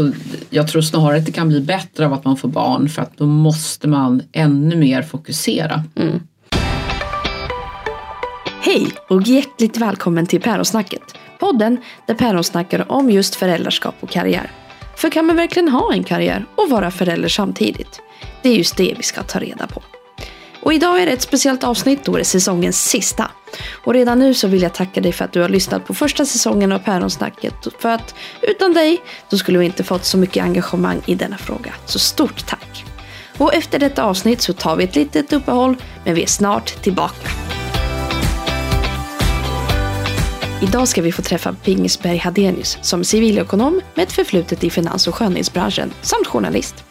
så jag tror snarare att det kan bli bättre av att man får barn för att då måste man ännu mer fokusera. Mm. Hej och hjärtligt välkommen till Päronsnacket. Podden där päron snackar om just föräldraskap och karriär. För kan man verkligen ha en karriär och vara förälder samtidigt? Det är just det vi ska ta reda på. Och idag är det ett speciellt avsnitt, då det är säsongens sista. Och redan nu så vill jag tacka dig för att du har lyssnat på första säsongen av Päronsnacket. För att utan dig, då skulle vi inte fått så mycket engagemang i denna fråga. Så stort tack! Och efter detta avsnitt så tar vi ett litet uppehåll, men vi är snart tillbaka. Idag ska vi få träffa Pingisberg Hadenius som civilekonom med ett förflutet i finans och skönhetsbranschen samt journalist.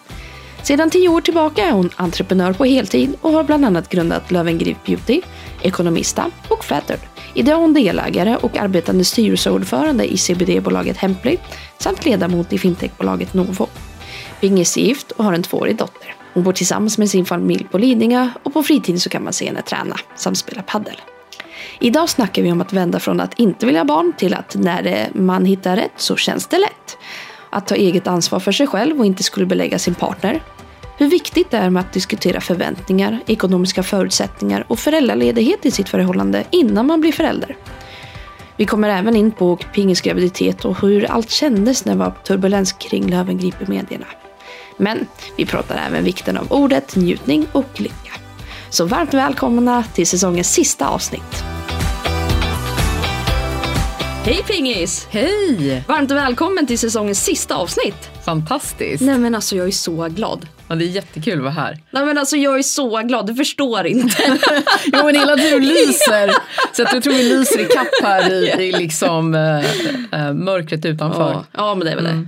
Sedan tio år tillbaka är hon entreprenör på heltid och har bland annat grundat Löwengrip Beauty, Ekonomista och Flattered. Idag är hon delägare och arbetande styrelseordförande i CBD-bolaget Hemply samt ledamot i fintechbolaget Novo. Pingis är gift och har en tvåårig dotter. Hon bor tillsammans med sin familj på Lidingö och på fritiden så kan man se henne träna samt spela padel. Idag snackar vi om att vända från att inte vilja ha barn till att när man hittar rätt så känns det lätt. Att ta eget ansvar för sig själv och inte skulle belägga sin partner. Hur viktigt det är med att diskutera förväntningar, ekonomiska förutsättningar och föräldraledighet i sitt förhållande innan man blir förälder. Vi kommer även in på Pinges graviditet och hur allt kändes när det var turbulens kring Löwengrip i medierna. Men vi pratar även vikten av ordet, njutning och lycka. Så varmt välkomna till säsongens sista avsnitt. Hej Pingis! Hej! Varmt välkommen till säsongens sista avsnitt. Fantastiskt! Nej men alltså jag är så glad. Ja, det är jättekul att vara här. Nej men alltså jag är så glad, du förstår inte. jo men hela du lyser. Så att jag tror vi lyser i kapp här i, i liksom äh, äh, mörkret utanför. Ja, ja men det är väl mm. det.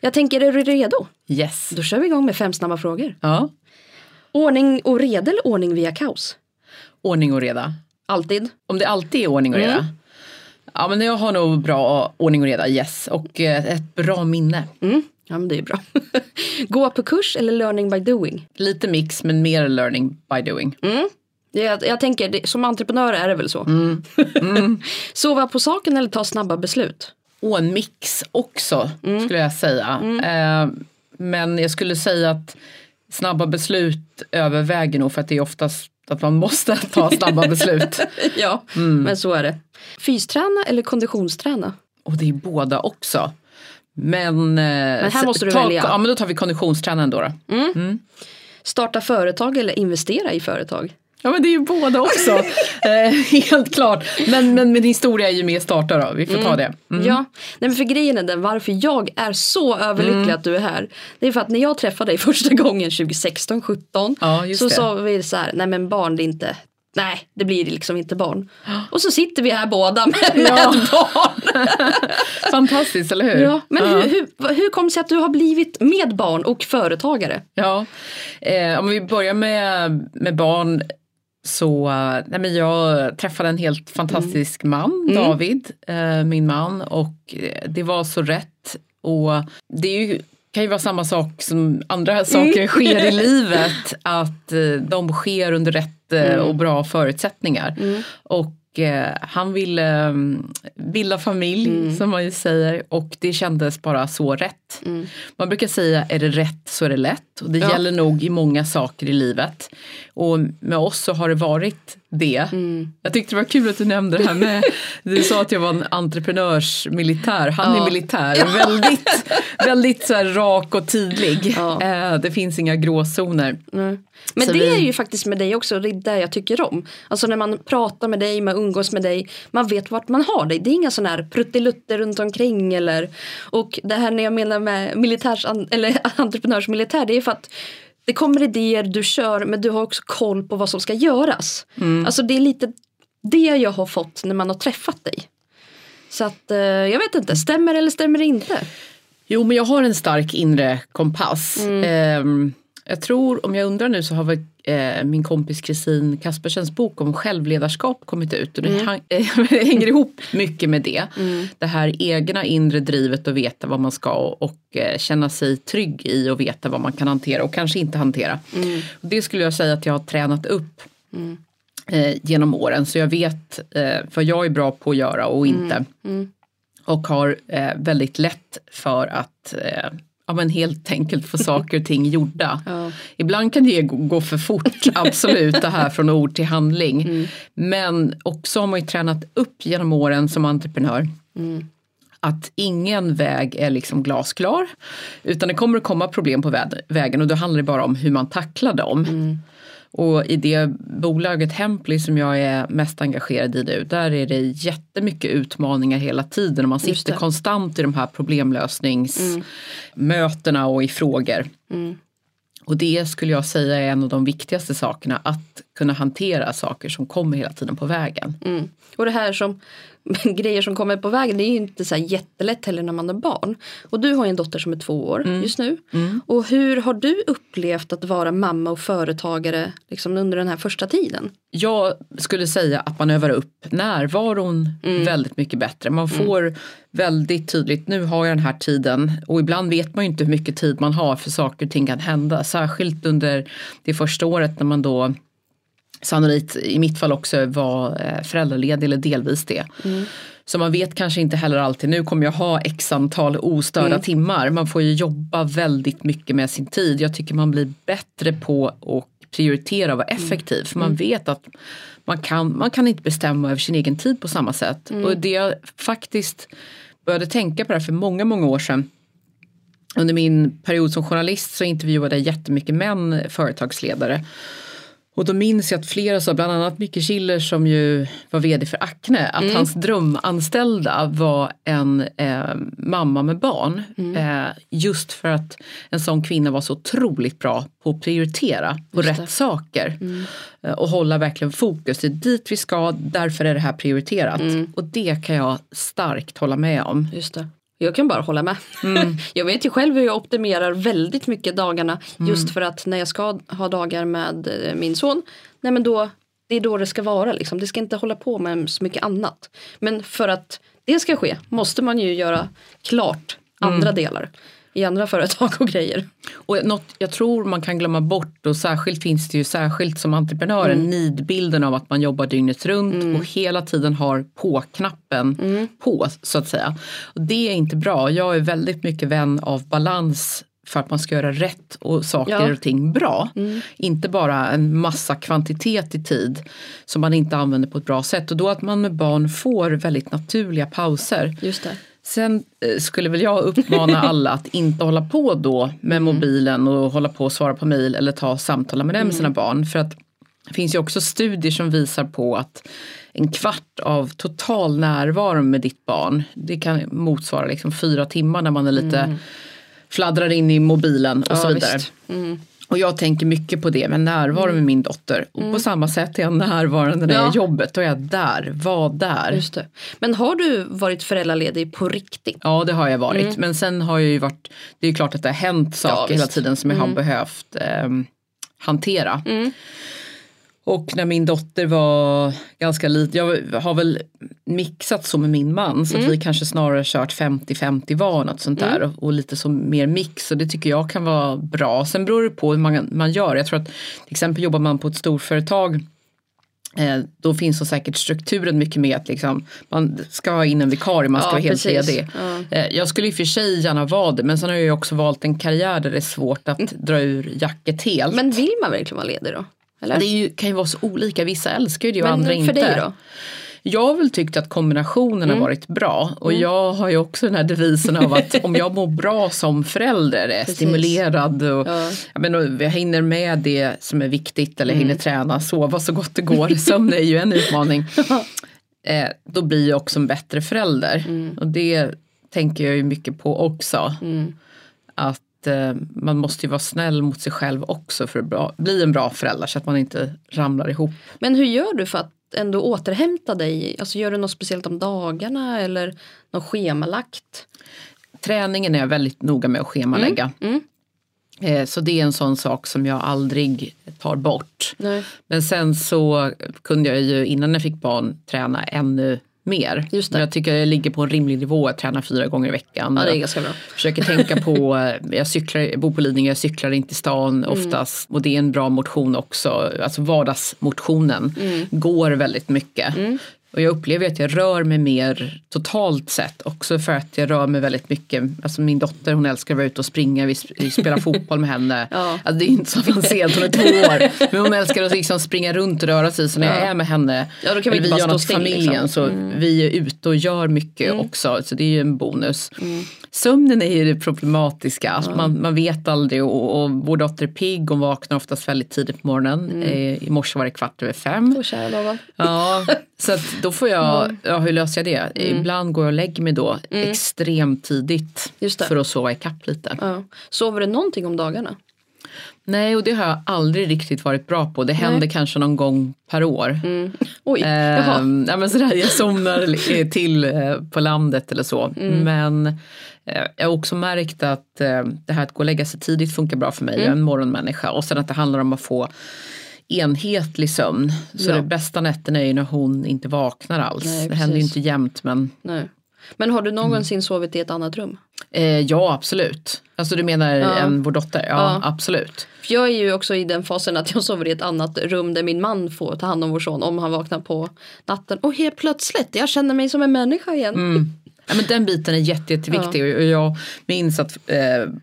Jag tänker, är du redo? Yes. Då kör vi igång med fem snabba frågor. Ja. Ordning och reda eller ordning via kaos? Ordning och reda. Alltid? Om det alltid är ordning och reda? Mm. Ja men jag har nog bra ordning och reda, yes. Och eh, ett bra minne. Mm. Ja men det är bra. Gå på kurs eller learning by doing? Lite mix men mer learning by doing. Mm. Jag, jag tänker, som entreprenör är det väl så. Mm. Mm. Sova på saken eller ta snabba beslut? Och en mix också mm. skulle jag säga. Mm. Eh, men jag skulle säga att snabba beslut överväger nog för att det är oftast att man måste ta snabba beslut. ja, mm. men så är det. Fysträna eller konditionsträna? Och det är båda också. Men, eh, men här måste du ta, välja. Ja men då tar vi konditionstränaren då. då. Mm. Mm. Starta företag eller investera i företag? Ja men det är ju båda också. eh, helt klart. Men, men min historia är ju mer starta då, vi får mm. ta det. Mm. Ja, Nej, men för grejen är den varför jag är så överlycklig mm. att du är här. Det är för att när jag träffade dig första gången 2016-17 ja, så det. sa vi så här, nej men barn det är inte Nej, det blir liksom inte barn. Och så sitter vi här båda med, med ja. barn. Fantastiskt, eller hur? Ja, men ja. Hur, hur, hur kom det sig att du har blivit med barn och företagare? Ja, eh, om vi börjar med, med barn så nej men jag träffade en helt fantastisk mm. man, mm. David, eh, min man och eh, det var så rätt. Och det är ju, kan ju vara samma sak som andra saker mm. sker i livet, att eh, de sker under rätt mm. och bra förutsättningar. Mm. Och Eh, han ville mm, bilda familj mm. som man ju säger och det kändes bara så rätt. Mm. Man brukar säga är det rätt så är det lätt och det ja. gäller nog i många saker i livet. Och med oss så har det varit det. Mm. Jag tyckte det var kul att du nämnde det här med, du sa att jag var en entreprenörsmilitär, han ja. är militär, ja. väldigt, väldigt så rak och tydlig. Ja. Eh, det finns inga gråzoner. Men så det vi... är ju faktiskt med dig också, det är det jag tycker om. Alltså när man pratar med dig, man umgås med dig, man vet vart man har dig. Det är inga sådana här pruttilutter runt omkring eller och det här när jag menar med militärs, eller entreprenörsmilitär, det är för att det kommer idéer, du kör, men du har också koll på vad som ska göras. Mm. Alltså det är lite det jag har fått när man har träffat dig. Så att eh, jag vet inte, stämmer eller stämmer det inte? Jo men jag har en stark inre kompass. Mm. Eh, jag tror, om jag undrar nu så har vi, eh, min kompis Kristin Kaspersens bok om självledarskap kommit ut och det, Mm. hänger ihop mycket med det. Mm. Det här egna inre drivet att veta vad man ska och, och eh, känna sig trygg i och veta vad man kan hantera och kanske inte hantera. Mm. Det skulle jag säga att jag har tränat upp Mm. eh, genom åren så jag vet eh, vad jag är bra på att göra och inte. Mm. och har eh, väldigt lätt för att eh, ja, men helt enkelt få saker och ting gjorda. Ja. Ibland kan det gå, för fort, absolut, det här från ord till handling. Men också har man ju tränat upp genom åren som entreprenör att ingen väg är liksom glasklar. Utan det kommer att komma problem på vä- vägen och då handlar det bara om hur man tacklar dem. Och i det bolaget Hemply som jag är mest engagerad i nu, där är det jättemycket utmaningar hela tiden och man sitter konstant i de här problemlösningsmötena och i frågor. Och det skulle jag säga är en av de viktigaste sakerna, att kunna hantera saker som kommer hela tiden på vägen. Mm. Och det här som grejer som kommer på vägen det är ju inte så jättelätt heller när man är barn. Och du har ju en dotter som är två år just nu. Och hur har du upplevt att vara mamma och företagare liksom under den här första tiden? Jag skulle säga att man övar upp närvaron väldigt mycket bättre. Man får väldigt tydligt, nu har jag den här tiden och ibland vet man ju inte hur mycket tid man har för saker och ting kan hända. Särskilt under det första året när man då sannolikt i mitt fall också var eh, föräldraledig eller delvis det. Så man vet kanske inte heller alltid, nu kommer jag ha x antal ostörda timmar. Man får ju jobba väldigt mycket med sin tid. Jag tycker man blir bättre på att prioritera och vara effektiv. För man vet att man kan, man kan inte bestämma över sin egen tid på samma sätt. Och det jag faktiskt började tänka på det här för många, många år sedan under min period som journalist så intervjuade jag jättemycket män företagsledare. Och då minns jag att flera sa, bland annat Micke Schiller som ju var vd för Acne, att hans drömanställda var en eh, mamma med barn. Eh, just för att en sån kvinna var så otroligt bra på att prioritera på rätt saker. Eh, och hålla verkligen fokus, det är dit vi ska, därför är det här prioriterat. Och det kan jag starkt hålla med om. Just det. Jag kan bara hålla med. jag vet ju själv hur jag optimerar väldigt mycket dagarna. Just för att när jag ska ha dagar med eh, min son. Nej men då, det är då det ska vara liksom. Det ska inte hålla på med så mycket annat. Men för att det ska ske måste man ju göra klart andra delar. I andra företag och grejer. Och något jag tror man kan glömma bort och särskilt finns det ju särskilt som entreprenör en nidbilden av att man jobbar dygnet runt och hela tiden har på-knappen på så att säga. Och det är inte bra. Jag är väldigt mycket vän av balans för att man ska göra rätt och saker Ja. och ting bra. Inte bara en massa kvantitet i tid som man inte använder på ett bra sätt. Och då att man med barn får väldigt naturliga pauser. Just det. Sen eh, skulle väl jag uppmana alla att inte hålla på då med mobilen och hålla på och svara på mejl eller ta samtal med med sina barn. För att det finns ju också studier som visar på att en kvart av total närvaro med ditt barn, det kan motsvara liksom fyra timmar när man är lite fladdrar in i mobilen och Ja, så vidare. Mm. Och jag tänker mycket på det med närvaro med min dotter. Och på samma sätt är jag närvarande när jag är Ja. jobbet. Då är jag där, var där. Just det. Men har du varit föräldraledig på riktigt? Ja det har jag varit. Men sen har jag ju varit, det är ju klart att det har hänt saker hela visst. tiden som jag har behövt ehm, hantera. Och när min dotter var ganska liten, jag har väl mixat så med min man så att vi kanske snarare kört 50-50 var något sånt där och, och lite som mer mix och det tycker jag kan vara bra. Sen beror det på hur man, man gör. Jag tror att till exempel jobbar man på ett storföretag Eh, då finns så säkert strukturen mycket med att liksom, man ska ha in en vikarie, man ska Ja, vara helt precis. ledig. Ja. Eh, jag skulle i och för sig gärna vara det men sen har jag ju också valt en karriär där det är svårt att dra ur jacket helt. Men vill man verkligen vara ledig då? Eller? det ju, kan ju vara så olika, vissa älskar ju det och Men andra för inte. dig då? Jag har väl tyckt att kombinationen har varit bra och jag har ju också den här devisen av att om jag mår bra som förälder, är Precis. stimulerad och Ja. jag, menar, jag hinner med det som är viktigt eller hinner träna, sova så gott det går, sömn är ju en utmaning. eh, då blir jag också en bättre förälder och det tänker jag ju mycket på också. Att eh, man måste ju vara snäll mot sig själv också för att bra, bli en bra förälder så att man inte ramlar ihop. Men hur gör du för att ändå återhämta dig? Alltså gör du något speciellt om dagarna eller något schemalagt? Träningen är jag väldigt noga med att schemalägga. Mm. Eh, Så det är en sån sak som jag aldrig tar bort. Nej. Men sen så kunde jag ju innan jag fick barn träna ännu mer. Just det. Jag tycker jag ligger på en rimlig nivå, jag tränar fyra gånger i veckan. Ja, det är Jag ganska bra. Försöker tänka på, jag, cyklar, jag bor på Lidingö, jag cyklar inte i stan Mm. oftast och det är en bra motion också. Alltså vardagsmotionen Mm. går väldigt mycket. Och jag upplever att jag rör mig mer totalt sett också för att jag rör mig väldigt mycket. Alltså min dotter hon älskar att vara ute och springa, vi, vi spelar fotboll med henne. Ja. Alltså det är inte så avancerat, hon är två år. Men hon älskar att liksom springa runt och röra sig så när jag är med henne, Ja, då kan vi bara gör något i familjen liksom. så vi är ute och gör mycket också så det är ju en bonus. Sömnen är ju det problematiska, att man, man vet aldrig och, och vår dotter är pigg, hon vaknar oftast väldigt tidigt på morgonen. Eh, I morse var det kvart över fem. Kära någon. Ja, så då får jag, ja hur löser jag det? Ibland går jag och lägger mig då extremt tidigt för att sova ikapp lite. Ja. Sover du någonting om dagarna? Nej, och det har jag aldrig riktigt varit bra på. Det händer kanske någon gång per år. Oj, jaha. Ehm, ja, men sådär, jag somnar till eh, på landet eller så. Mm. Men jag har också märkt att eh, det här att gå och lägga sig tidigt funkar bra för mig. Mm. Jag är en morgonmänniska. Och sen att det handlar om att få enhetlig sömn. Så Ja. det bästa nätterna är ju när hon inte vaknar alls. Nej, det händer ju inte jämt men Nej. Men har du någonsin sovit i ett annat rum? eh, ja absolut. Alltså du menar en vår dotter? Ja, Ja. absolut. För jag är ju också i den fasen att jag sover i ett annat rum där min man får ta hand om vår son om han vaknar på natten. Och helt plötsligt, jag känner mig som en människa igen. Mm. Ja, men den biten är jätte, jätteviktig och jag minns att eh,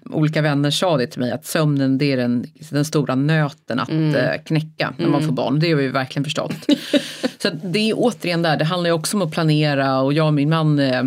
olika vänner sa det till mig att sömnen det är den, den stora nöten att eh, knäcka när man får barn. Det har vi verkligen förstått. Så det är återigen där, det handlar ju också om att planera och jag och min man eh,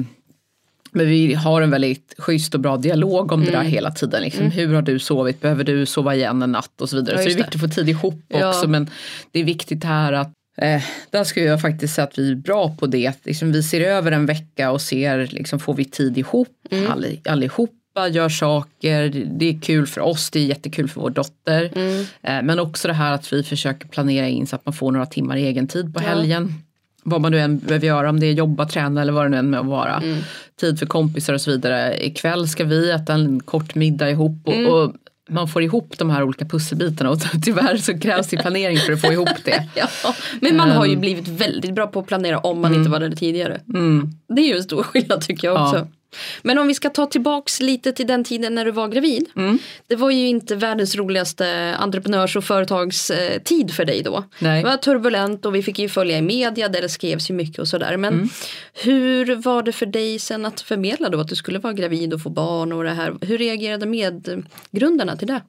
men vi har en väldigt schysst och bra dialog om det där hela tiden. Liksom. Hur har du sovit? Behöver du sova igen en natt? Och så vidare. Ja, så det är det. viktigt att få tid ihop Ja. också. Men det är viktigt här att Eh, där skulle jag faktiskt säga att vi är bra på det. Att Liksom, vi ser över en vecka och ser, liksom, får vi tid ihop Mm. all, allihopa, gör saker. Det är kul för oss, det är jättekul för vår dotter. Mm. Eh, men också det här att vi försöker planera in så att man får några timmar egen tid på helgen. Vad man nu än behöver göra, om det är jobba, träna eller vad det nu än må vara. Mm. Tid för kompisar och så vidare. Ikväll ska vi äta en kort middag ihop. Och, Mm. och man får ihop de här olika pusselbitarna och tyvärr så krävs det planering för att få ihop det. Ja, men man har ju Ehm. blivit väldigt bra på att planera om man Mm. inte var där tidigare. Det är ju en stor skillnad tycker jag också. Ja. Men om vi ska ta tillbaks lite till den tiden när du var gravid. Mm. Det var ju inte världens roligaste entreprenörs och företagstid för dig då. Nej. Det var turbulent och vi fick ju följa i media där det skrevs ju mycket och sådär. Men Mm. hur var det för dig sen att förmedla då att du skulle vara gravid och få barn och det här? Hur reagerade medgrundarna till det?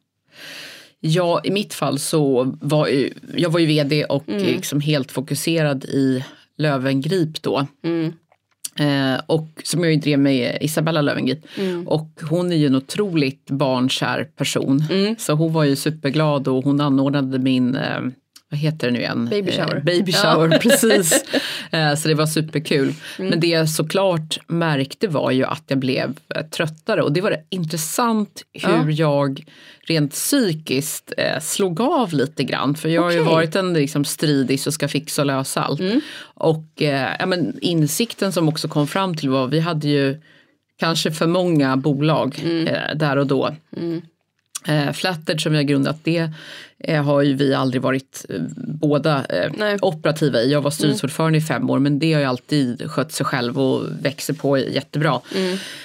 Ja, i mitt fall så var ju, jag var ju vd och Mm. liksom helt fokuserad i Lövengrip då. Mm. Eh, och som jag ju drev med Isabella Lövengrip. Mm. Och hon är ju en otroligt barnkär person. Mm. Så hon var ju superglad och hon anordnade min eh, vad heter det nu igen? Baby shower. Eh, baby shower, precis. Eh, så det var superkul. Mm. Men det jag såklart märkte var ju att jag blev eh, tröttare och det var det intressant hur jag rent psykiskt eh, slog av lite grann. För jag har ju varit en liksom, stridis och ska fixa och lösa allt. Och eh, ja, men insikten som också kom fram till var vi hade ju kanske för många bolag eh, där och då. Eh, Flattered som jag grundat det eh, har ju vi aldrig varit eh, båda eh, operativa i. Jag var styrelseordförande i fem år men det har ju alltid skött sig själv och växer på jättebra.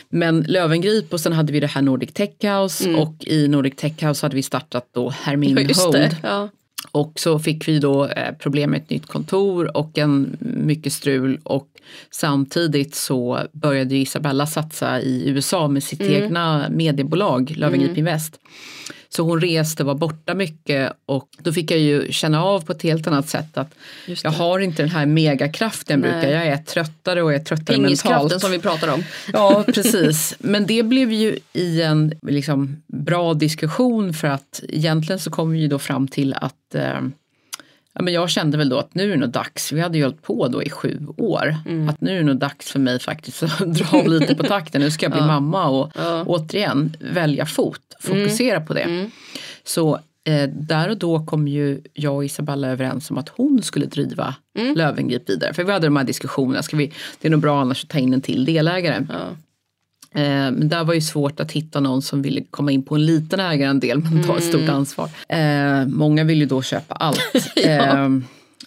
Men Lövengrip och sen hade vi det här Nordic Tech House och i Nordic Tech House hade vi startat då Hermin Ja, Hold. Ja. Och så fick vi då eh, problem med ett nytt kontor och en mycket strul och samtidigt så började Isabella satsa i USA med sitt Mm. egna mediebolag Löwengrip Invest. Så hon reste, var borta mycket och då fick jag ju känna av på ett helt annat sätt att jag har inte den här megakraften Nej. brukar. Jag är tröttare och jag är tröttare Pingiskraften mentalt. som vi pratar om. Ja, precis. Men det blev ju i en liksom, bra diskussion för att egentligen så kom vi ju då fram till att eh, ja, men jag kände väl då att nu är det nog dags, vi hade ju hållit på då i sju år, att nu är det nog dags för mig faktiskt att dra av lite på takten. Nu ska jag bli mamma och återigen välja fot, fokusera på det. Så eh, där och då kom ju jag och Isabella överens om att hon skulle driva Lövengrip vidare. För vi hade de här diskussionerna, ska vi, det är nog bra annars att ta in en till delägare. Ja. Eh, Men där var ju svårt att hitta någon som ville komma in på en liten ägarandel men ta ett stort ansvar. Eh, många vill ju då köpa allt. eh,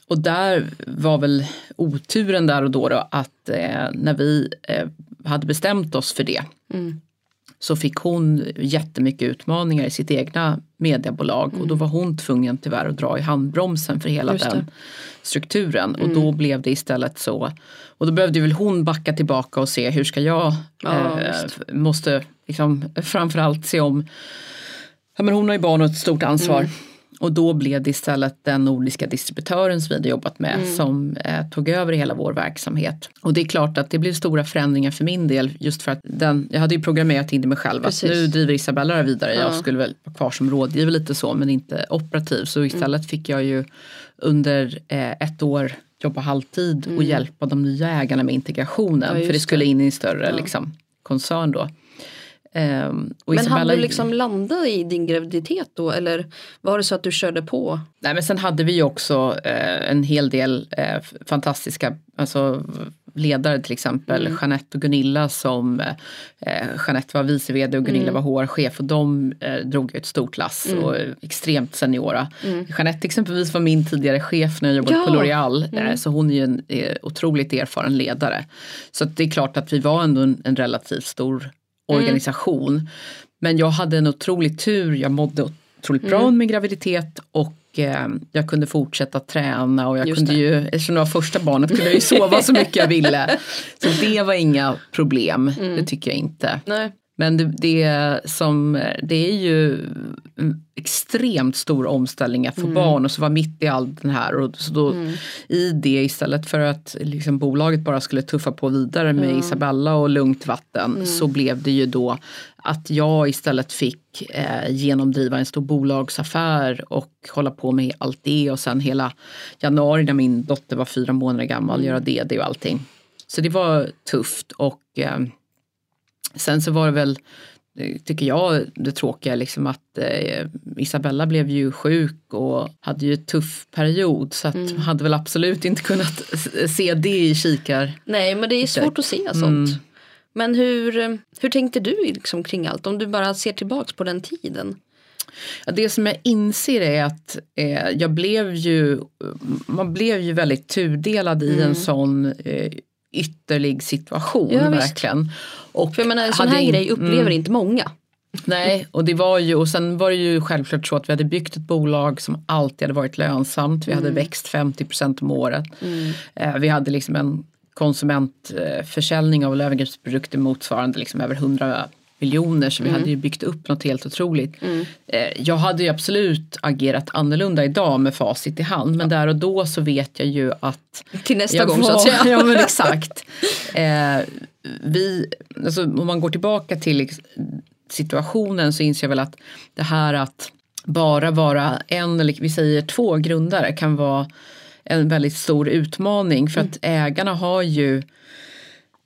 och där var väl oturen där och då, då att eh, när vi hade bestämt oss för det så fick hon jättemycket utmaningar i sitt egna mediebolag och då var hon tvungen tyvärr att dra i handbromsen för hela den strukturen och då blev det istället så. Och då behövde väl hon backa tillbaka och se hur ska jag, Ja, eh, måste liksom framförallt se om, ja men hon har ju barn och ett stort ansvar. Mm. Och då blev det istället den nordiska distributören som vi hade jobbat med Mm. som eh, tog över hela vår verksamhet. Och det är klart att det blev stora förändringar för min del just för att den, jag hade ju programmerat in det mig själv Precis. att nu driver Isabella det vidare. Jag Ja. skulle väl vara kvar som rådgivare lite så men inte operativ. Så istället fick jag ju under eh, ett år jobba halvtid och hjälpa de nya ägarna med integrationen. Mm. Ja, för det skulle in i en större Ja. liksom, koncern då. Och Men hann du liksom landa i din graviditet då eller var det så att du körde på? Nej men sen hade vi också eh, en hel del eh, fantastiska alltså, ledare till exempel. Mm. Jeanette och Gunilla som eh, Jeanette var vice vd och Gunilla Mm. var HR-chef och de eh, drog ett stort lass och är extremt seniora. Jeanette exempelvis var min tidigare chef när jag jobbade på Mm. Ja. L'Oreal eh, så hon är ju en eh, otroligt erfaren ledare. Så det är klart att vi var ändå en, en relativt stor Mm. organisation. Men jag hade en otrolig tur, jag mådde otroligt bra Mm. under min graviditet och eh, jag kunde fortsätta träna och jag Just kunde det. ju, eftersom det var första barnet kunde jag ju sova så mycket jag ville. Så det var inga problem, Mm. det tycker jag inte. Nej. Men det, det, som, det är ju extremt stor omställning att få barn och så vara mitt i allt den här. Och så då, I det istället för att liksom bolaget bara skulle tuffa på vidare med Isabella och lugnt vatten så blev det ju då att jag istället fick eh, genomdriva en stor bolagsaffär och hålla på med allt det och sen hela januari när min dotter var fyra månader gammal göra det, det och allting. Så det var tufft och eh, Sen så var det väl, tycker jag, det tråkiga liksom att eh, Isabella blev ju sjuk och hade ju en tuff period så att Mm. hade väl absolut inte kunnat se det i kikar. Nej men det är svårt att se sånt. Mm. Men hur, hur tänkte du liksom kring allt? Om du bara ser tillbaks på den tiden. Ja, det som jag inser är att eh, jag blev ju, man blev ju väldigt tudelad i en sån eh, ytterlig situation Mm. Ja, verkligen. Och För jag menar en sån här grej upplever Mm. inte många. Nej, och det var ju, och sen var det ju självklart så att vi hade byggt ett bolag som alltid hade varit lönsamt. Vi hade växt 50 om året. Eh, vi hade liksom en konsumentförsäljning av övergreppsprodukter motsvarande liksom över 100 miljoner så vi hade ju byggt upp något helt otroligt. Eh, jag hade ju absolut agerat annorlunda idag med facit i hand men där och då så vet jag ju att Till nästa gång var- så att säga. Ja men exakt. Eh, vi, alltså, om man går tillbaka till situationen så inser jag väl att det här att bara vara en eller vi säger två grundare kan vara en väldigt stor utmaning för att ägarna har ju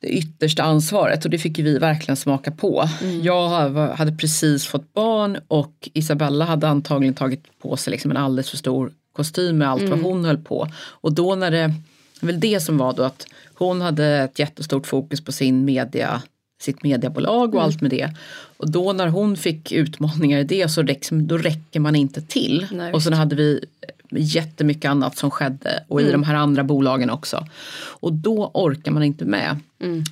det yttersta ansvaret och det fick vi verkligen smaka på. Jag ha- hade precis fått barn och Isabella hade antagligen tagit på sig liksom en alldeles för stor kostym med allt vad hon höll på. Och då när det, väl det som var då att hon hade ett jättestort fokus på sin media, sitt mediebolag och allt med det. Och då när hon fick utmaningar i det så räck, då räcker man inte till. Nej, och sen hade vi jättemycket annat som skedde och i de här andra bolagen också. Och då orkar man inte med.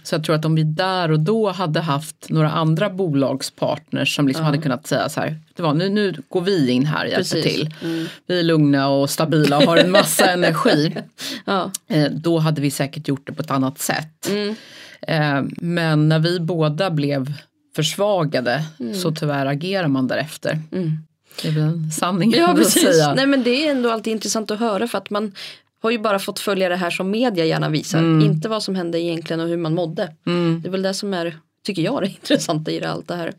Så jag tror att om vi där och då hade haft några andra bolagspartners som liksom hade kunnat säga så här, det var, nu, nu går vi in här och hjälper Precis. till. Vi är lugna och stabila och har en massa energi. Ja. Eh, då hade vi säkert gjort det på ett annat sätt. Mm. Eh, men när vi båda blev försvagade så tyvärr agerar man därefter. Det väl en sanning Mm. Ja precis. Nej men det är ändå alltid intressant att höra för att man har ju bara fått följa det här som media gärna visar. Inte vad som hände egentligen och hur man mådde. Det är väl det som är, tycker jag, det intressanta i det, allt det här.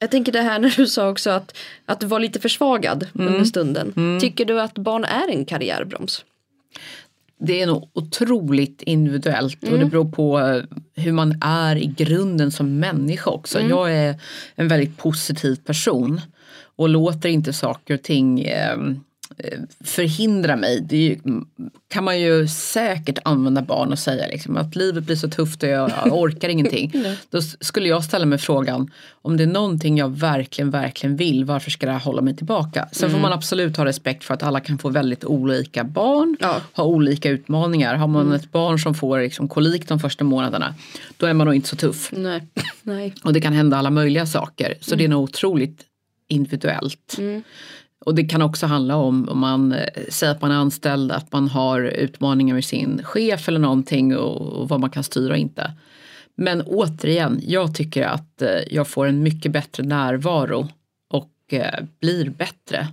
Jag tänker det här när du sa också att, att du var lite försvagad under stunden. Tycker du att barn är en karriärbroms? Det är nog otroligt individuellt och det beror på eh, hur man är i grunden som människa också. Jag är en väldigt positiv person och låter inte saker och ting eh, eh, förhindra mig. Det ju, kan man ju säkert använda barn och säga liksom, att livet blir så tufft och jag, jag orkar ingenting. Då skulle jag ställa mig frågan om det är någonting jag verkligen, verkligen vill, varför ska det här hålla mig tillbaka? Sen får man absolut ha respekt för att alla kan få väldigt olika barn, Ja. ha olika utmaningar. Har man ett barn som får liksom kolik de första månaderna, då är man nog inte så tuff. Nej. Nej. Och det kan hända alla möjliga saker. Så det är nog otroligt individuellt. Och det kan också handla om, om man eh, säger att man är anställd, att man har utmaningar med sin chef eller någonting och, och vad man kan styra och inte. Men återigen, jag tycker att eh, jag får en mycket bättre närvaro och eh, blir bättre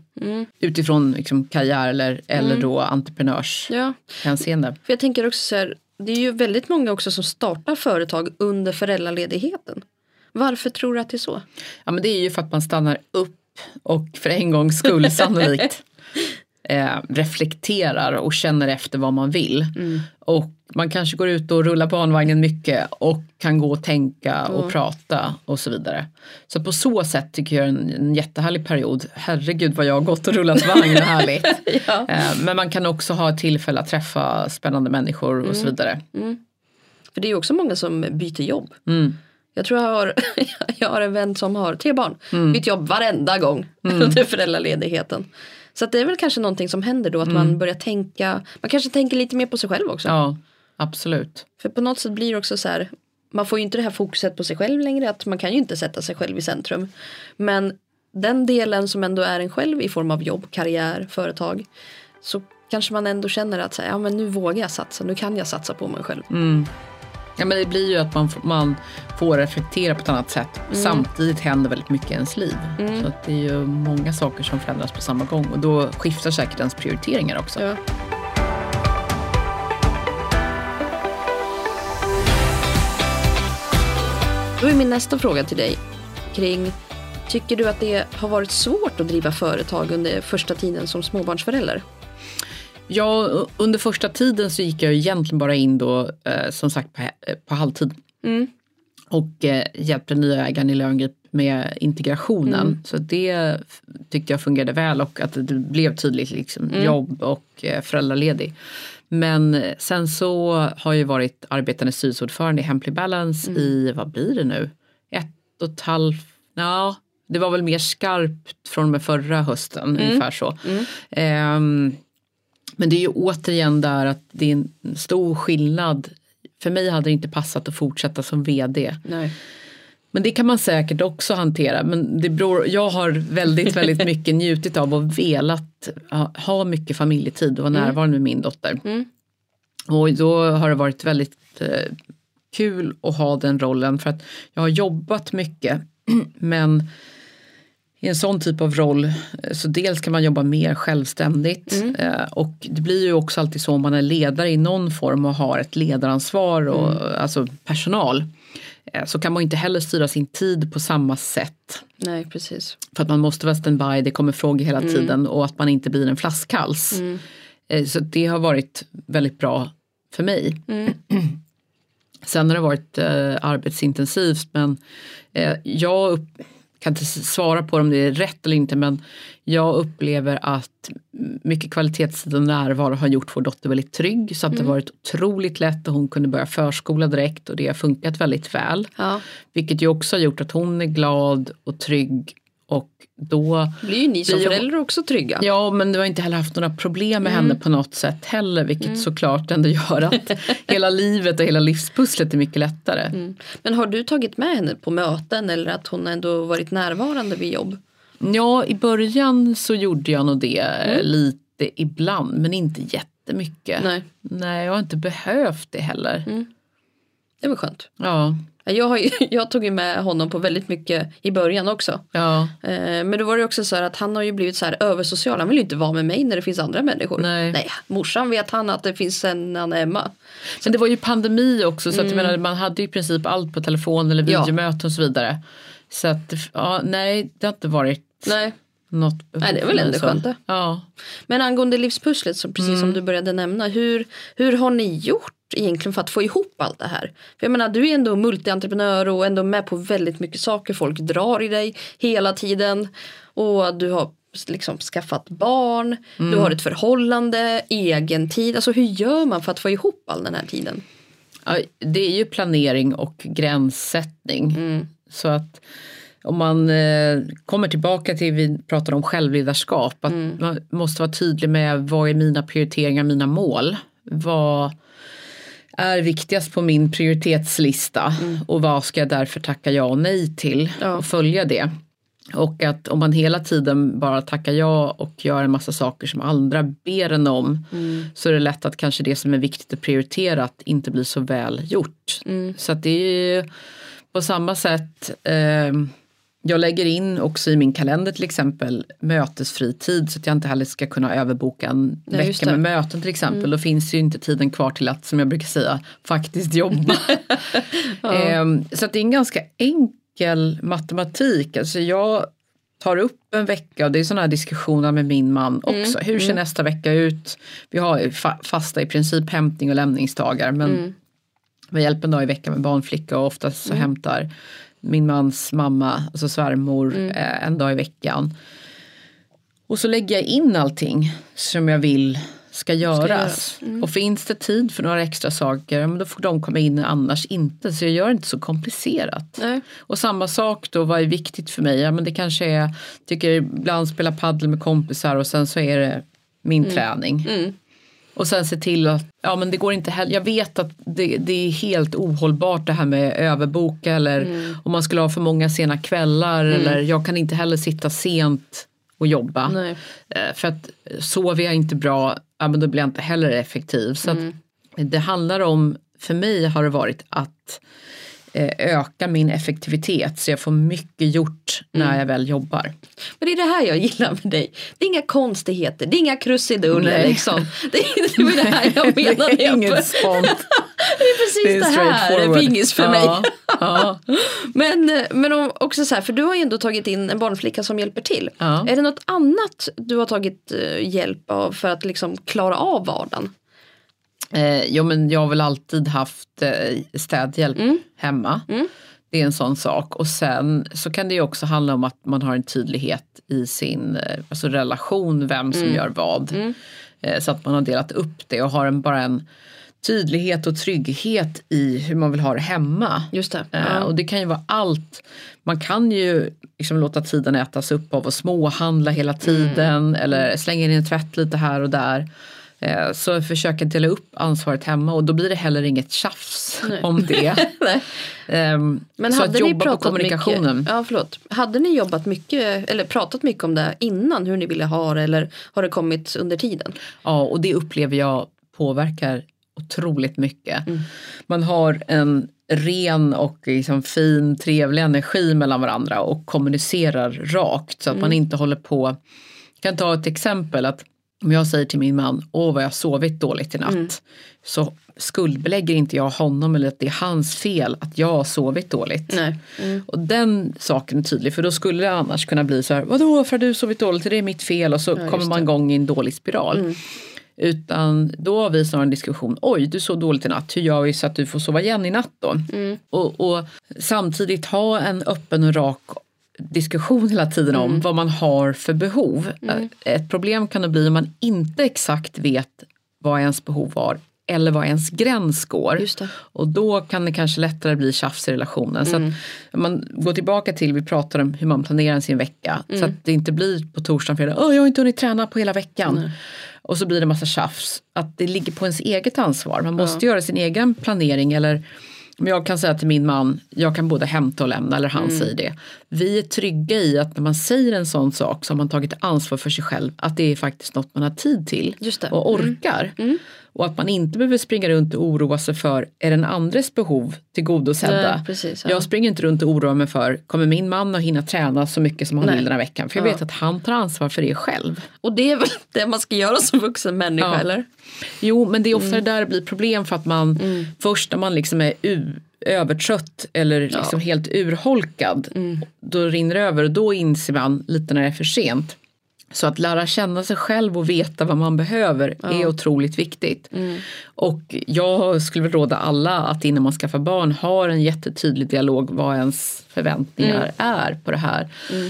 utifrån liksom, karriär eller, eller då entreprenörshänseende. Ja, för jag tänker också så här, det är ju väldigt många också som startar företag under föräldraledigheten. Varför tror du att det är så? Ja men det är ju för att man stannar upp och för en gångs skull sannolikt eh, reflekterar och känner efter vad man vill. Och man kanske går ut och rullar barnvagnen mycket och kan gå och tänka och prata och så vidare. Så på så sätt tycker jag en, en jättehärlig period. Herregud vad jag har gått och rullat vagn, vad härligt. Ja. eh, men man kan också ha tillfälle att träffa spännande människor och så vidare. För det är ju också många som byter jobb. Mm. Jag tror jag har, jag har en vän som har tre barn. Mm. Byter jobb varenda gång under föräldraledigheten. Så det är väl kanske någonting som händer då att man börjar tänka, man kanske tänker lite mer på sig själv också. Mm. Ja, absolut. För på något sätt blir det också så här, man får ju inte det här fokuset på sig själv längre, att man kan ju inte sätta sig själv i centrum. Men den delen som ändå är en själv i form av jobb, karriär, företag, så kanske man ändå känner att så här, ja, men nu vågar jag satsa, nu kan jag satsa på mig själv. Ja, men det blir ju att man, man får reflektera på ett annat sätt. Samtidigt händer väldigt mycket i ens liv. Så att det är ju många saker som förändras på samma gång och då skiftar säkert ens prioriteringar också. Ja. Då är min nästa fråga till dig kring Tycker du att det har varit svårt att driva företag under första tiden som småbarnsförälder? Ja, under första tiden så gick jag egentligen bara in då eh, som sagt på, eh, på halvtid. Och eh, hjälpte nya ägaren i Löwengrip med integrationen. Så det tyckte jag fungerade väl och att det blev tydligt liksom, jobb och eh, föräldraledig. Men sen så har jag varit arbetande styrelseordförande i Hemply Balance i, vad blir det nu, ett och ett halvt, ja det var väl mer skarpt från och med förra hösten, ungefär så. Ehm, men det är ju återigen där att det är en stor skillnad. För mig hade det inte passat att fortsätta som vd. Nej. Men det kan man säkert också hantera. Men det beror, jag har väldigt, väldigt mycket njutit av och velat ha, mycket familjetid och vara närvarande med min dotter. Och då har det varit väldigt eh, kul att ha den rollen för att jag har jobbat mycket men i en sån typ av roll eh, så dels kan man jobba mer självständigt eh, och det blir ju också alltid så om man är ledare i någon form och har ett ledaransvar och alltså personal eh, så kan man inte heller styra sin tid på samma sätt. Nej, precis. För att man måste vara standby, det kommer frågor hela tiden och att man inte blir en flaskhals. Eh, Så det har varit väldigt bra för mig. Sen har det varit eh, arbetsintensivt men eh, jag upp, kan inte svara på om det är rätt eller inte men jag upplever att mycket kvalitetstid och närvaro har gjort vår dotter väldigt trygg så att det har varit otroligt lätt och hon kunde börja förskola direkt och det har funkat väldigt väl. Ja. Vilket ju också har gjort att hon är glad och trygg och då Blir ju ni som Blir föräldrar också trygga. Ja, men du har inte heller haft några problem med henne på något sätt heller, vilket såklart ändå gör att hela livet och hela livspusslet är mycket lättare. Men har du tagit med henne på möten eller att hon ändå varit närvarande vid jobb? Ja, i början så gjorde jag nog det eh, lite ibland, men inte jättemycket. Nej. Nej, jag har inte behövt det heller. Det var skönt. Ja, Jag, har ju, jag tog ju med honom på väldigt mycket i början också. ja, Eh, Men då var det också så här att han har ju blivit så här översocial. Han vill ju inte vara med mig när det finns andra människor. Nej. morsan vet han att det finns en Anna Emma. Men det var ju pandemi också så att jag menar, man hade i princip allt på telefon eller Ja. videomöten och så vidare. Så att, ja, nej, det har inte varit Nej. något Nej, det är väl ändå så. skönt. Ja. Men angående livspusslet, så precis som du började nämna. Hur, hur har ni gjort egentligen för att få ihop allt det här? För jag menar, du är ändå multientreprenör och ändå med på väldigt mycket saker. Folk drar i dig hela tiden. Och du har liksom skaffat barn, Mm. du har ett förhållande, egen tid. Alltså hur gör man för att få ihop all den här tiden? Ja, det är ju planering och gränssättning. Så att om man eh, kommer tillbaka till, vi pratar om självledarskap, att man måste vara tydlig med vad är mina prioriteringar, mina mål. Vad är viktigast på min prioritetslista och vad ska jag därför tacka ja och nej till Ja. och följa det. Och att om man hela tiden bara tackar ja och gör en massa saker som andra ber en om så är det lätt att kanske det som är viktigt att prioritera att inte blir så väl gjort. Så att det är ju på samma sätt eh, jag lägger in också i min kalender till exempel mötesfri tid så att jag inte heller ska kunna överboka en Nej, vecka med. Mm. möten till exempel. Då finns ju inte tiden kvar till att, som jag brukar säga, faktiskt jobba. Ehm, så det är en ganska enkel matematik. Alltså jag tar upp en vecka och det är sådana här diskussioner med min man Mm. också. Hur ser nästa vecka ut? Vi har fa- fasta i princip hämtning och lämningsdagar men Mm. vi hjälper en dag i veckan med barnflicka och oftast så hämtar min mans mamma, alltså svärmor, Mm. eh, en dag i veckan. Och så lägger jag in allting som jag vill ska göras. göras. Mm. Och finns det tid för några extra saker, men då får de komma in annars inte. Så jag gör det inte så komplicerat. Nej. Och samma sak då, vad är viktigt för mig? Ja, men det kanske är, tycker ibland spela paddel med kompisar och sen så är det min träning. Mm. Och sen se till att, ja men det går inte heller, jag vet att det, det är helt ohållbart det här med överboka eller Mm. om man skulle ha för många sena kvällar eller jag kan inte heller sitta sent och jobba. Nej. Eh, För att sover jag inte bra, ja men då blir jag inte heller effektiv. Så Mm. det handlar om, för mig har det varit att öka min effektivitet så jag får mycket gjort Mm. när jag väl jobbar. Men det är det här jag gillar med dig. Det är inga konstigheter, det är inga krusiduller liksom. Det är, det det här jag menade. Det är inget sånt. Det är precis det, här är pingis för mig. Ja, ja. Men, eh, men om, också så här, för du har ju ändå tagit in en barnflicka som hjälper till. Ja. Är det något annat du har tagit eh, hjälp av för att liksom klara av vardagen? Eh, jo men jag har väl alltid haft eh, städhjälp Mm. hemma. Det är en sån sak. Och sen så kan det ju också handla om att man har en tydlighet i sin eh, alltså relation, vem som Mm. gör vad. Eh, så att man har delat upp det och har en, bara en tydlighet och trygghet i hur man vill ha det hemma. Just det. Eh, Ja. Och det kan ju vara allt. Man kan ju liksom låta tiden ätas upp av att småhandla hela tiden Mm. eller slänga in en tvätt lite här och där. Eh, Så försöka dela upp ansvaret hemma och då blir det heller inget tjafs Nej. om det. Ehm, Men så hade att ni jobba på kommunikationen. Mycket, ja, förlåt. Hade ni jobbat mycket eller pratat mycket om det innan hur ni ville ha det eller har det kommit under tiden? Ja, och det upplever jag påverkar otroligt mycket. Mm. Man har en ren och liksom fin, trevlig energi mellan varandra och kommunicerar rakt så att Mm. man inte håller på. Jag kan ta ett exempel att om jag säger till min man, åh vad jag har sovit dåligt i natt. Mm. Så skuldbelägger inte jag honom eller att det är hans fel att jag har sovit dåligt. Mm. Och den saken är tydlig för då skulle det annars kunna bli så här, vadå för att du sovit dåligt, det är mitt fel och så just kommer man igång i en dålig spiral. Mm. Utan då har vi snarare en diskussion, oj du sov dåligt i natt, hur gör vi så att du får sova igen i natt då? Mm. Och, och samtidigt ha en öppen och rak diskussion hela tiden Mm. om vad man har för behov. Ett problem kan det bli om man inte exakt vet vad ens behov var eller var ens gräns går. Och då kan det kanske lättare bli tjafs i relationen. Så Mm. att om man går tillbaka till, vi pratar om hur man planerar sin vecka. Mm. Så att det inte blir på torsdag och fredag, Åh, jag har inte hunnit träna på hela veckan. Och så blir det massa tjafs. Att det ligger på ens eget ansvar. Man måste göra sin egen planering. Eller om jag kan säga till min man, jag kan både hämta och lämna, eller han Mm. säger det. Vi är trygga i att när man säger en sån sak så har man tagit ansvar för sig själv. Att det är faktiskt något man har tid till och orkar. Och att man inte behöver springa runt och oroa sig för, är den andres behov tillgodosedda? Nej, precis, ja. Jag springer inte runt och oroar mig för, kommer min man att hinna träna så mycket som han Nej. vill den här veckan? För jag Ja. vet att han tar ansvar för det själv. Och det är väl det man ska göra som vuxen människa Ja. eller? Jo, men det är ofta Mm. det där det blir problem för att man först när man liksom är u- övertrött eller liksom helt urholkad, Mm. då rinner det över och då inser man lite när det är för sent Så att lära känna sig själv och veta vad man behöver Ja. är otroligt viktigt. Mm. Och jag skulle råda alla att innan man skaffar barn har en jättetydlig dialog vad ens förväntningar Mm. är på det här.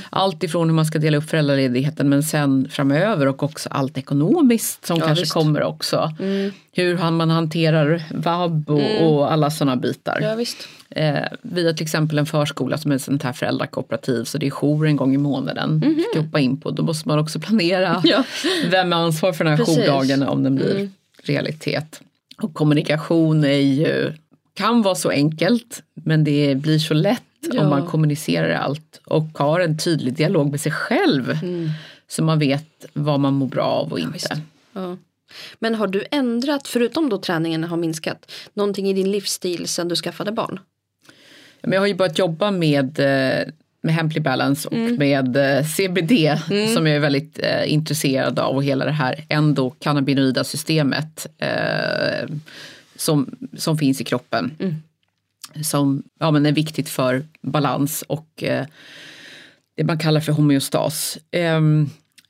Allt ifrån hur man ska dela upp föräldraledigheten men sen framöver och också allt ekonomiskt som Ja, kanske visst. kommer också. Mm. Hur man hanterar vab och, och alla sådana bitar. Ja. Eh, vi har till exempel en förskola som är ett sånt här föräldrakooperativ så det är jour en gång i månaden. Mm ska hoppa in på. Då måste man också planera. Ja. vem är ansvar för den här Precis. jourdagen om den blir Mm. realitet. Och kommunikation är ju, kan vara så enkelt men det blir så lätt Ja. om man kommunicerar allt och har en tydlig dialog med sig själv Mm. så man vet vad man mår bra av och inte. Ja. Men har du ändrat, förutom då träningen har minskat, någonting i din livsstil sedan du skaffade barn? Men jag har ju börjat jobba med, eh, med Hemply Balance och Mm. med eh, CBD som jag är väldigt eh, intresserad av och hela det här endokannabinoida systemet eh, som, som finns i kroppen. Mm. Som ja, men är viktigt för balans och eh, det man kallar för homeostas. Ehm,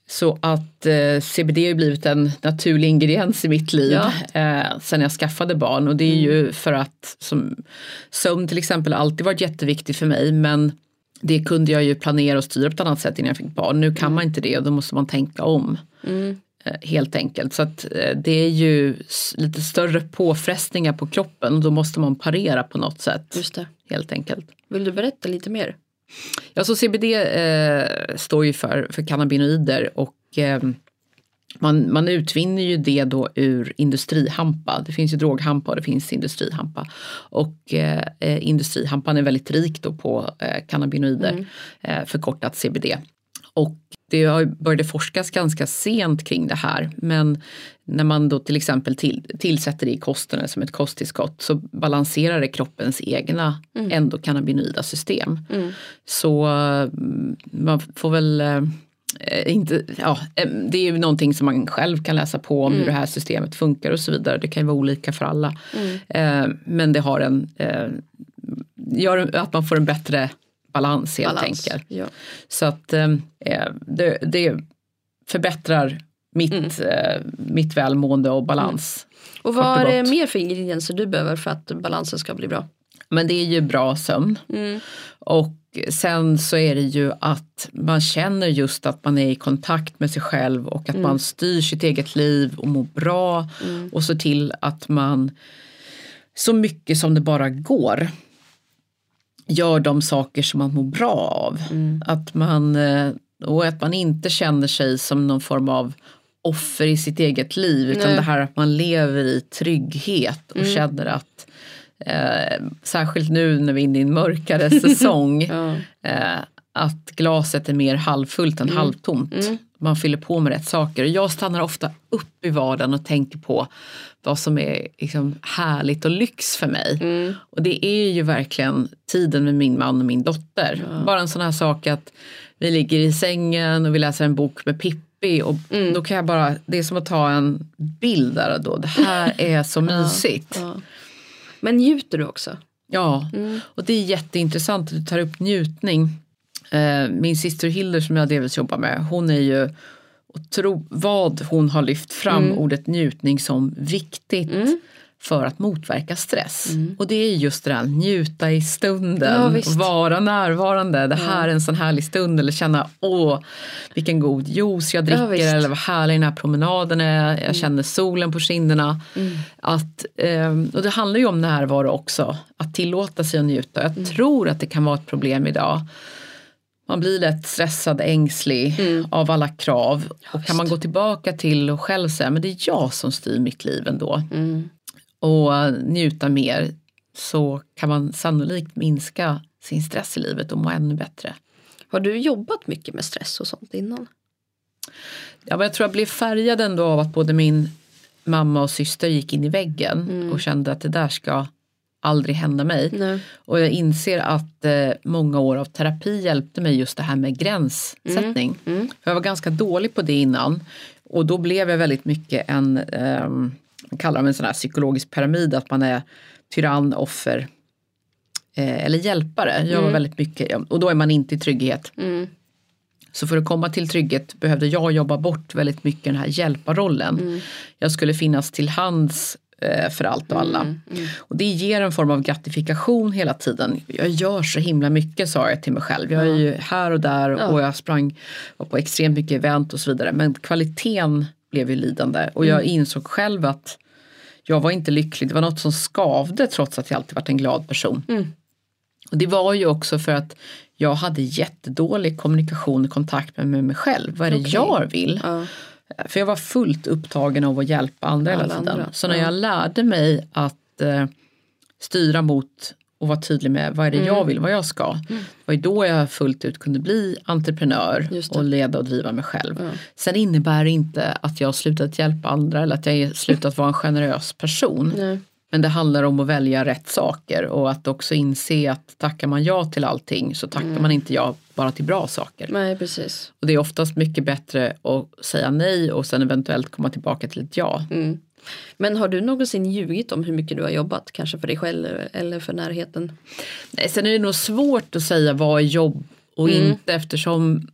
så att eh, CBD har blivit en naturlig ingrediens i mitt liv Ja. eh, sen jag skaffade barn och det är ju för att som, sömn till exempel alltid varit jätteviktigt för mig men det kunde jag ju planera och styra på ett annat sätt innan jag fick barn. Nu kan man inte det och då måste man tänka om Mm. eh, helt enkelt. Så att eh, det är ju lite större påfrestningar på kroppen och då måste man parera på något sätt Just det. helt enkelt. Vill du berätta lite mer? Ja, så CBD eh, står ju för, för cannabinoider och eh, man, man utvinner ju det då ur industrihampa. Det finns ju droghampa och det finns industrihampa. Och eh, eh, industrihampan är väldigt rik då på eh, cannabinoider, eh, förkortat CBD. Och det har började forskas ganska sent kring det här men när man då till exempel till, tillsätter det i kosten som ett kosttillskott så balanserar det kroppens egna endokannabinoida system. Mm. Så eh, man får väl eh, inte, ja, eh, det är ju någonting som man själv kan läsa på om hur det här systemet funkar och så vidare. Det kan ju vara olika för alla. Mm. Eh, men det har en, gör att man får en bättre balans helt Balans. enkelt. Ja. Så att eh, det, det förbättrar mitt, Mm. eh, mitt välmående och balans. Och Kort vad och är det mer för ingredienser du behöver för att balansen ska bli bra? Men det är ju bra sömn. Mm. Och sen så är det ju att man känner just att man är i kontakt med sig själv och att man styr sitt eget liv och mår bra och så till att man så mycket som det bara går gör de saker som man mår bra av. Att man, eh, och att man inte känner sig som någon form av offer i sitt eget liv utan Nej. det här att man lever i trygghet och känner att eh, särskilt nu när vi är inne i en mörkare säsong Ja. eh, att glaset är mer halvfullt än halvtomt. Man fyller på med rätt saker. Och jag stannar ofta upp i vardagen och tänker på vad som är liksom härligt och lyx för mig. Och det är ju verkligen tiden med min man och min dotter. Bara en sån här sak att vi ligger i sängen och vi läser en bok med Pippi och då kan jag bara, det är som att ta en bild där och då. Det här är så mysigt. Ja. Men njuter du också? Ja, Mm. och det är jätteintressant att du tar upp njutning. Eh, Min syster Hilder som jag delvis jobbar med, hon är ju otro, vad hon har lyft fram Mm. ordet njutning som viktigt för att motverka stress. Och det är just det där, njuta i Mm. Ja, stunden, visst. vara närvarande. Det här är en sån härlig stund eller känna åh vilken god juice jag dricker. Mm. eller vad härlig den här promenaden är. Jag känner solen på kinderna. Att, ehm, och det handlar ju om närvaro också, att tillåta sig att njuta. Jag Mm. tror att det kan vara ett problem idag. Man blir lätt stressad, ängslig av alla krav. och kan man gå tillbaka till och själv säga, men det är jag som styr mitt liv ändå. Mm. Och eh, njuta mer så kan man sannolikt minska sin stress i livet och må ännu bättre. Har du jobbat mycket med stress och sånt innan? Ja, men jag tror jag blev färgad ändå av att både min mamma och syster gick in i väggen och kände att det där ska aldrig hända mig. Nej. Och jag inser att eh, många år av terapi hjälpte mig just det här med gränssättning. Mm. För jag var ganska dålig på det innan. Och då blev jag väldigt mycket en, ehm, man kallar det en sån här psykologisk pyramid, att man är tyrann, offer eh, eller hjälpare. Jag var väldigt mycket, och då är man inte i trygghet. Mm. Så för att komma till trygghet behövde jag jobba bort väldigt mycket den här hjälparrollen. Mm. Jag skulle finnas till hands eh, för allt och alla. Mm, Och det ger en form av gratifikation hela tiden. Jag gör så himla mycket sa jag till mig själv. Jag är ju här och där Ja. och jag sprang var på extremt mycket event och så vidare. Men kvaliteten blev ju lidande och jag insåg själv att jag var inte lycklig. Det var något som skavde trots att jag alltid varit en glad person. Mm. Och det var ju också för att jag hade jättedålig kommunikation och kontakt med mig själv. Vad är det Okej. jag vill? Ja. För jag var fullt upptagen av att hjälpa andra hela Alla tiden. andra, Så när ja. jag lärde mig att eh, styra mot och vara tydlig med vad är det Mm. jag vill, vad jag ska. Det var ju då jag fullt ut kunde bli entreprenör och leda och driva mig själv. Ja. Sen innebär det inte att jag har slutat hjälpa andra eller att jag har slutat vara en generös person. Nej. Men det handlar om att välja rätt saker och att också inse att tackar man ja till allting så tackar Mm. man inte ja bara till bra saker. Nej, precis. Och det är oftast mycket bättre att säga nej och sen eventuellt komma tillbaka till ett ja. Mm. Men har du någonsin ljugit om hur mycket du har jobbat? Kanske för dig själv eller för närheten? Nej, sen är det nog svårt att säga vad är jobb och Mm. inte eftersom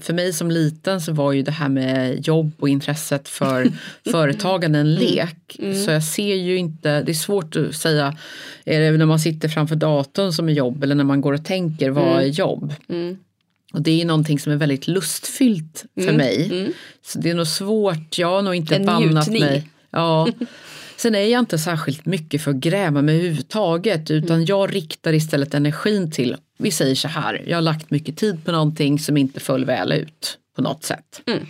för mig som liten så var ju det här med jobb och intresset för företagande en lek. Mm. Så jag ser ju inte, det är svårt att säga, är det när man sitter framför datorn som är jobb eller när man går och tänker vad är jobb? Mm. Och det är någonting som är väldigt lustfyllt för mig. Så det är nog svårt, jag har nog inte En bannat njutning. mig. Ja. Sen är jag inte särskilt mycket för att gräma mig överhuvudtaget utan jag riktar istället energin till, vi säger så här, jag har lagt mycket tid på någonting som inte föll väl ut på något sätt. Mm.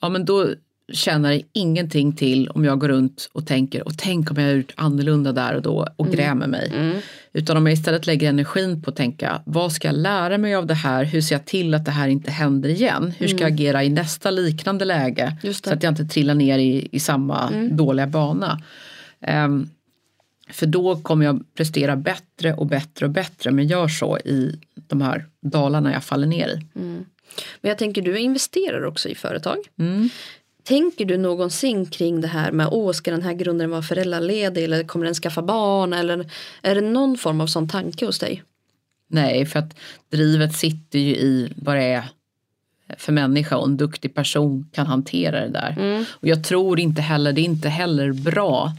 Ja men då tjänar det ingenting till om jag går runt och tänker och tänk om jag har gjort annorlunda där och då och grämer mig. Mm. Utan om jag istället lägger energin på att tänka vad ska jag lära mig av det här, hur ser jag till att det här inte händer igen, hur ska jag agera i nästa liknande läge Mm. Så att jag inte trillar ner i, i samma dåliga bana. Ehm, för då kommer jag prestera bättre och bättre och bättre men gör så i de här dalarna jag faller ner i. Men jag tänker du investerar också i företag. Mm. Tänker du någonsin kring det här med åh ska den här grundaren vara föräldraledig eller kommer den skaffa barn eller är det någon form av sån tanke hos dig? Nej, för att drivet sitter ju i vad det är för människa och en duktig person kan hantera det där. Och jag tror inte heller, det är inte heller bra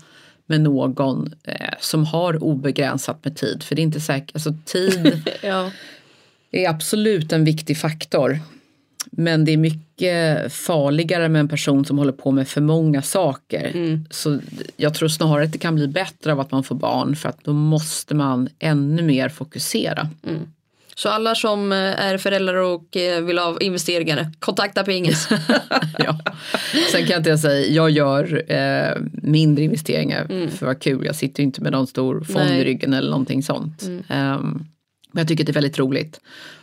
med någon eh, som har obegränsat med tid. För det är inte säkert, alltså tid Ja. är absolut en viktig faktor. Men det är mycket farligare med en person som håller på med för många saker. Så jag tror snarare att det kan bli bättre av att man får barn för att då måste man ännu mer fokusera. Så alla som eh, är föräldrar och eh, vill ha investeringar, kontakta Pingis. ja. Sen kan jag inte säga, jag gör eh, mindre investeringar för att vara kul. Jag sitter ju inte med någon stor fond Nej. i ryggen eller någonting sånt. Ehm, men jag tycker att det är väldigt roligt.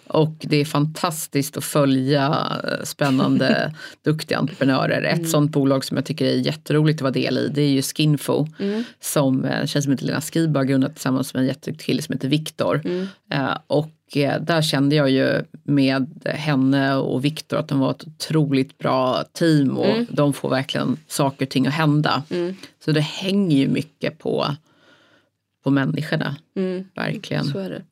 Och det är fantastiskt att följa eh, spännande, duktiga entreprenörer. Ett sånt bolag som jag tycker är jätteroligt att vara del i det är ju Skinfo. Som eh, en tjej som heter Lena Skiba grundat tillsammans med en jätteduktig kille som heter Viktor. Eh, och där kände jag ju med henne och Viktor att de var ett otroligt bra team och de får verkligen saker och ting att hända. Så det hänger ju mycket på, på människorna. Verkligen. Så är det.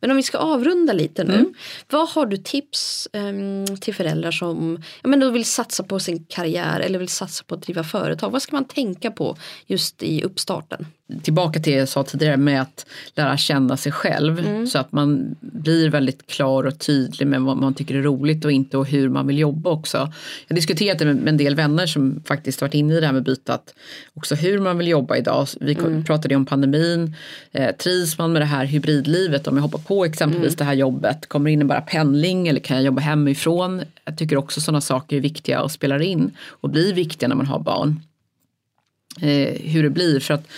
Men om vi ska avrunda lite nu. Vad har du tips ehm, till föräldrar som ja, men då vill satsa på sin karriär eller vill satsa på att driva företag? Vad ska man tänka på just i uppstarten? Tillbaka till det jag sa tidigare med att lära känna sig själv så att man blir väldigt klar och tydlig med vad man tycker är roligt och inte och hur man vill jobba också. Jag har diskuterat det med en del vänner som faktiskt varit inne i det här med byte att också hur man vill jobba idag. Vi pratade ju om pandemin, eh, trivs man med det här hybridlivet om jag hoppar på exempelvis det här jobbet, kommer det innebära pendling eller kan jag jobba hemifrån? Jag tycker också sådana saker är viktiga och spelar in och blir viktiga när man har barn eh, hur det blir. För att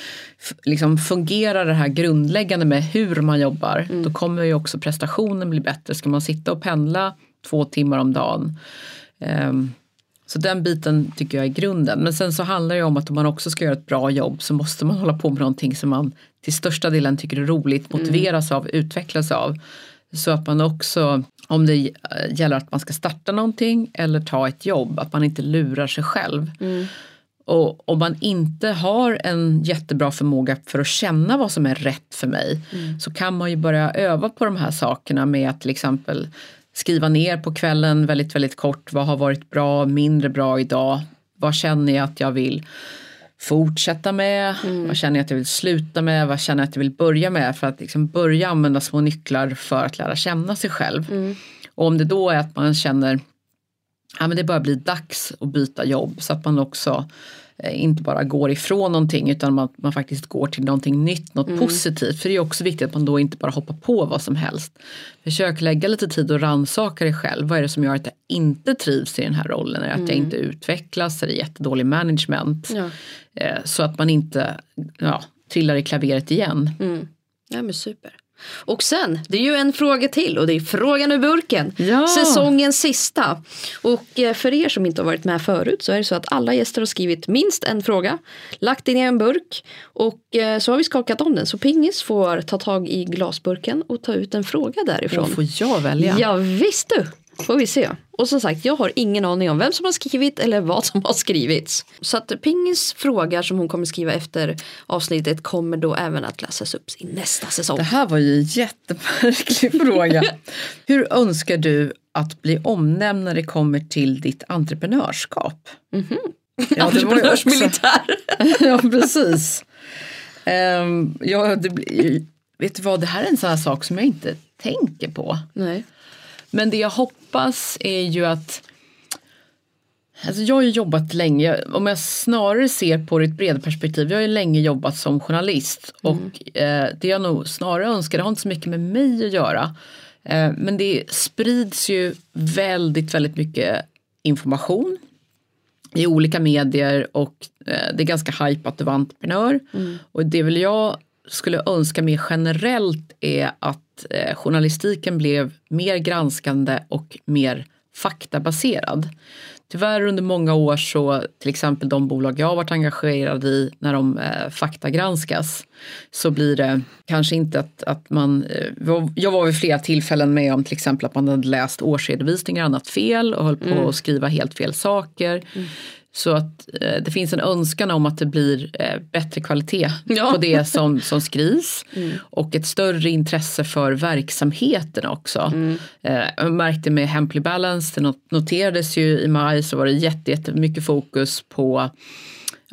liksom fungerar det här grundläggande med hur man jobbar då kommer ju också prestationen bli bättre. Ska man sitta och pendla två timmar om dagen ehm, så den biten tycker jag är grunden. Men sen så handlar det om att om man också ska göra ett bra jobb så måste man hålla på med någonting som man till största delen tycker är roligt, motiveras av, utvecklas av. Så att man också, om det gäller att man ska starta någonting eller ta ett jobb, att man inte lurar sig själv. Och om man inte har en jättebra förmåga för att känna vad som är rätt för mig så kan man ju börja öva på de här sakerna med att till exempel skriva ner på kvällen väldigt, väldigt kort. Vad har varit bra, mindre bra idag? Vad känner jag att jag vill fortsätta med? Mm. Vad känner jag att jag vill sluta med? Vad känner jag att jag vill börja med? För att liksom börja använda små nycklar för att lära känna sig själv. Mm. Och om det då är att man känner ja, det börjar bli dags att byta jobb så att man också Eh, inte bara går ifrån någonting utan man, man faktiskt går till någonting nytt, något mm. positivt. För det är också viktigt att man då inte bara hoppar på vad som helst. Försök lägga lite tid och rannsaka dig själv. Vad är det som gör att jag inte trivs i den här rollen? Är det mm. att jag mm. inte utvecklas? Är det jättedålig management? Ja. Eh, så att man inte ja, trillar i klaveret igen. Mm. Ja men super. Och sen, det är ju en fråga till och det är frågan ur burken. Ja. Säsongens sista. Och eh, för er som inte har varit med förut så är det så att alla gäster har skrivit minst en fråga. Lagt in i en burk och eh, så har vi skakat om den. Så Pingis får ta tag i glasburken och ta ut en fråga därifrån. Och får jag välja? Ja visst du. Får vi se. Och som sagt, jag har ingen aning om vem som har skrivit eller vad som har skrivits. Så att Pingis fråga som hon kommer skriva efter avsnittet kommer då även att läsas upp i nästa säsong. Det här var ju en jättemärklig fråga. Hur önskar du att bli omnämnd när det kommer till ditt entreprenörskap? Mm -hmm. ja, Entreprenörsmilitär. ja, precis. Um, ja, det blir, vet du vad, det här är en sån här sak som jag inte tänker på. Nej. Men det jag hoppas är ju att Alltså jag har ju jobbat länge, om jag snarare ser på det i ett bredare perspektiv, jag har ju länge jobbat som journalist mm. och eh, det jag nog snarare önskar, det har inte så mycket med mig att göra, eh, men det sprids ju väldigt, väldigt mycket information i olika medier och eh, det är ganska hypat att vara entreprenör. Mm. Och det vill jag skulle önska mer generellt är att eh, journalistiken blev mer granskande och mer faktabaserad. Tyvärr under många år så till exempel de bolag jag har varit engagerad i när de eh, faktagranskas så blir det kanske inte att, att man, eh, jag var vid flera tillfällen med om till exempel att man hade läst årsredovisningar annat fel och höll på mm. att skriva helt fel saker. Mm. Så att eh, det finns en önskan om att det blir eh, bättre kvalitet ja. på det som, som skrivs. Mm. Och ett större intresse för verksamheten också. Mm. Eh, jag märkte med Hemply Balance, det noterades ju i maj så var det jättemycket fokus på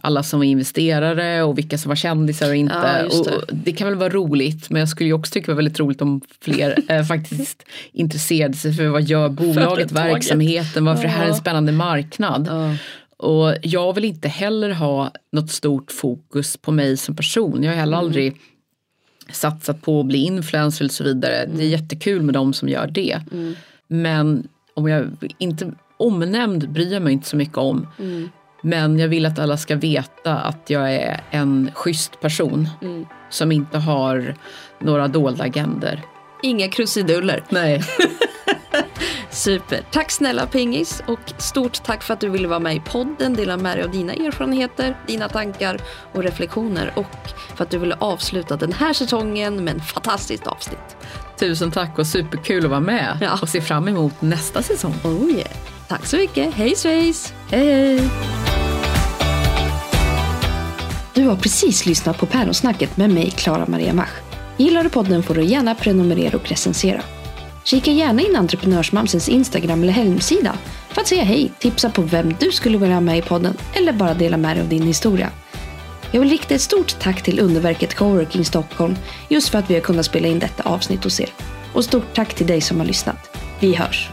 alla som var investerare och vilka som var kändisar och inte. Ja, det. Och det kan väl vara roligt men jag skulle ju också tycka det var väldigt roligt om fler eh, faktiskt intresserade sig för vad gör bolaget, verksamheten, varför ja. det här är en spännande marknad. Ja. Och jag vill inte heller ha något stort fokus på mig som person. Jag har heller mm. aldrig satsat på att bli influencer och så vidare. Mm. Det är mm. jättekul med de som gör det. Mm. Men om jag inte omnämnd bryr jag mig inte så mycket om. Mm. Men jag vill att alla ska veta att jag är en schysst person mm. som inte har några dolda agender. Inga krusiduller. Nej. Super. Tack snälla Pingis och stort tack för att du ville vara med i podden, dela med dig av dina erfarenheter, dina tankar och reflektioner och för att du ville avsluta den här säsongen med en fantastiskt avsnitt. Tusen tack och superkul att vara med ja. och se fram emot nästa säsong. Oh yeah. Tack så mycket. Hej svejs! Hej hej! Du har precis lyssnat på Päronsnacket med mig, Klara Maria Mach. Gillar du podden får du gärna prenumerera och recensera. Kika gärna in Entreprenörsmamsens Instagram eller hemsida för att säga hej, tipsa på vem du skulle vilja ha med i podden eller bara dela med dig av din historia. Jag vill rikta ett stort tack till underverket Coworking Stockholm just för att vi har kunnat spela in detta avsnitt hos er. Och stort tack till dig som har lyssnat. Vi hörs!